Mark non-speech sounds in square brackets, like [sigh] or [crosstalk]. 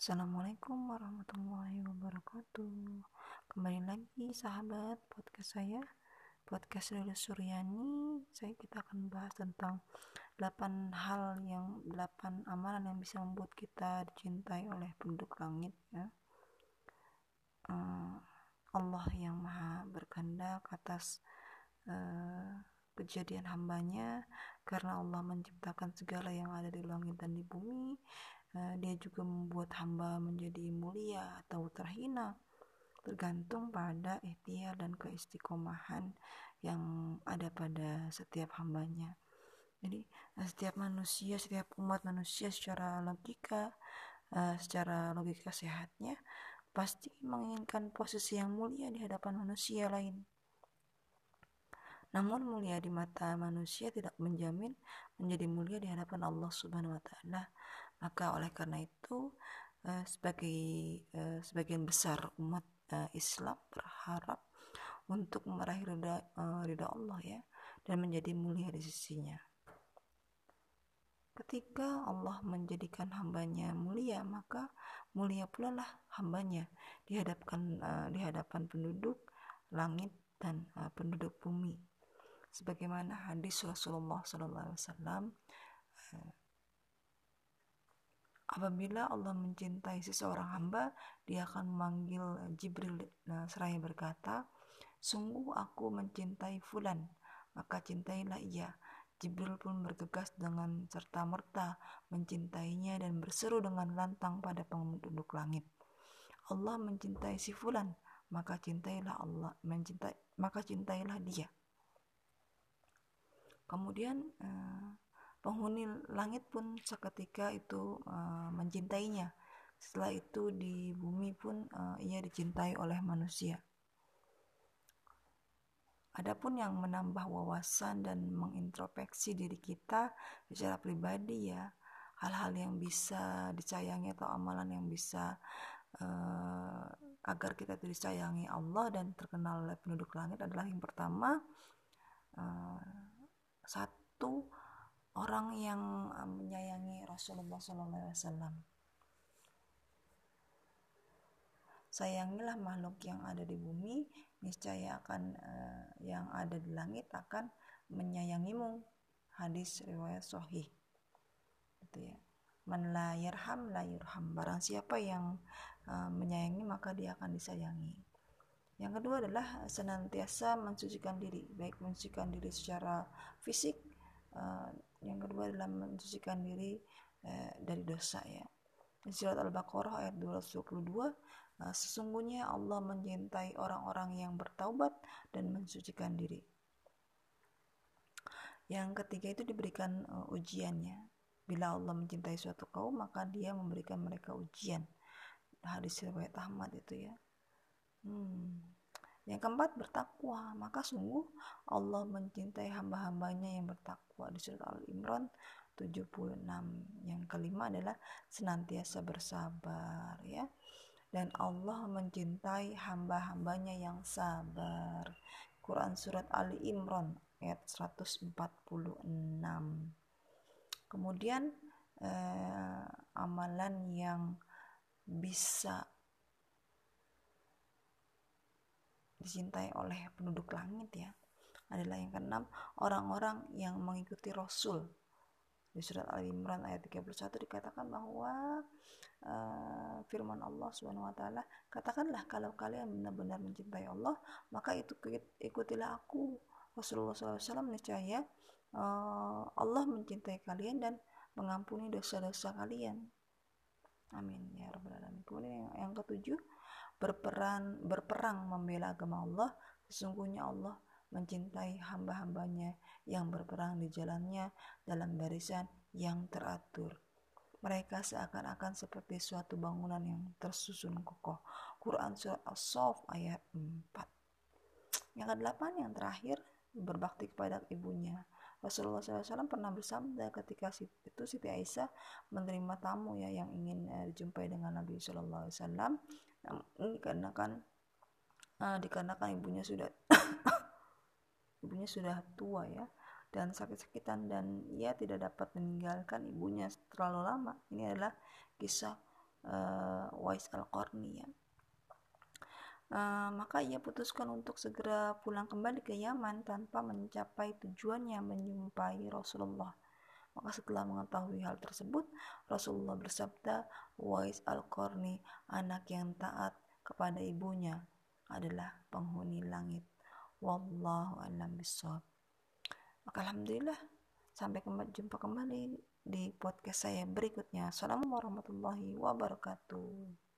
Assalamualaikum warahmatullahi wabarakatuh. Kembali lagi sahabat podcast saya Podcast Lila Suryani. Saya kita akan bahas tentang 8 hal yang 8 amalan yang bisa membuat kita dicintai oleh penduduk langit ya. Uh, Allah yang maha berkehendak atas uh, kejadian hambanya. Karena Allah menciptakan segala yang ada di langit dan di bumi Eh, dia juga membuat hamba menjadi mulia atau terhina tergantung pada ikhtiar dan keistiqomahan yang ada pada setiap hambanya. Jadi eh, setiap manusia setiap umat manusia secara logika uh, secara logika sehatnya pasti menginginkan posisi yang mulia di hadapan manusia lain. Namun mulia di mata manusia tidak menjamin menjadi mulia di hadapan Allah Subhanahu wa taala maka oleh karena itu uh, sebagai uh, sebagian besar umat uh, Islam berharap untuk meraih ridha ridha Allah ya dan menjadi mulia di sisinya. Ketika Allah menjadikan hambanya mulia, maka mulia pula lah hambanya di hadapan uh, di hadapan penduduk langit dan penduduk bumi. Sebagaimana hadis Rasulullah SAW Apabila Allah mencintai seseorang hamba, dia akan memanggil Jibril nah, seraya berkata, Sungguh aku mencintai Fulan, maka cintailah ia. Jibril pun bergegas dengan serta-merta mencintainya dan berseru dengan lantang pada penduduk langit. Allah mencintai si Fulan, maka cintailah Allah, mencintai, maka cintailah dia. Kemudian uh, penghuni langit pun seketika itu uh, mencintainya. Setelah itu di bumi pun uh, ia dicintai oleh manusia. Adapun yang menambah wawasan dan mengintrospeksi diri kita secara pribadi ya hal-hal yang bisa disayangi atau amalan yang bisa uh, agar kita disayangi Allah dan terkenal oleh penduduk langit adalah yang pertama uh, satu orang yang eh, menyayangi Rasulullah SAW. Sayangilah makhluk yang ada di bumi, niscaya akan uh, yang ada di langit akan menyayangimu. Hadis riwayat Sahih. Gitu ya. Man la yarham la yurham. Barang siapa yang uh, menyayangi maka dia akan disayangi. Yang kedua adalah senantiasa mensucikan diri, baik mensucikan diri secara fisik uh, yang kedua adalah mensucikan diri eh, dari dosa ya. Surat Al-Baqarah ayat 222 nah, sesungguhnya Allah mencintai orang-orang yang bertaubat dan mensucikan diri. Yang ketiga itu diberikan ujiannya. Bila Allah mencintai suatu kaum maka dia memberikan mereka ujian. Hadis riwayat Ahmad itu ya. Hmm. Yang keempat bertakwa, maka sungguh Allah mencintai hamba-hambanya yang bertakwa di surat Al-Imran 76. Yang kelima adalah senantiasa bersabar ya. Dan Allah mencintai hamba-hambanya yang sabar. Quran surat Ali Imran ayat 146. Kemudian eh, amalan yang bisa dicintai oleh penduduk langit ya. Adalah yang keenam orang-orang yang mengikuti Rasul. Di surat Al Imran ayat 31 dikatakan bahwa uh, firman Allah Subhanahu wa taala katakanlah kalau kalian benar-benar mencintai Allah maka itu ikutilah aku. Rasulullah SAW niscaya uh, Allah mencintai kalian dan mengampuni dosa-dosa kalian. Amin ya rabbal alamin. Kemudian yang, yang ketujuh berperan berperang membela agama Allah sesungguhnya Allah mencintai hamba-hambanya yang berperang di jalannya dalam barisan yang teratur. Mereka seakan-akan seperti suatu bangunan yang tersusun kokoh. Quran surat As-Sof ayat 4 yang kedelapan yang terakhir berbakti kepada ibunya. Rasulullah SAW pernah bersabda ketika itu Siti Aisyah menerima tamu ya yang ingin uh, dijumpai dengan Nabi SAW namun dikarenakan uh, dikarenakan ibunya sudah [coughs] ibunya sudah tua ya dan sakit-sakitan dan ia tidak dapat meninggalkan ibunya terlalu lama ini adalah kisah uh, Wais al-Qarni ya Uh, maka ia putuskan untuk segera pulang kembali ke Yaman tanpa mencapai tujuannya menjumpai Rasulullah. Maka setelah mengetahui hal tersebut, Rasulullah bersabda, Wais al-Qarni, anak yang taat kepada ibunya, adalah penghuni langit. Wallahu a'lam bishawab. Maka alhamdulillah sampai jumpa kembali di podcast saya berikutnya. Assalamualaikum warahmatullahi wabarakatuh.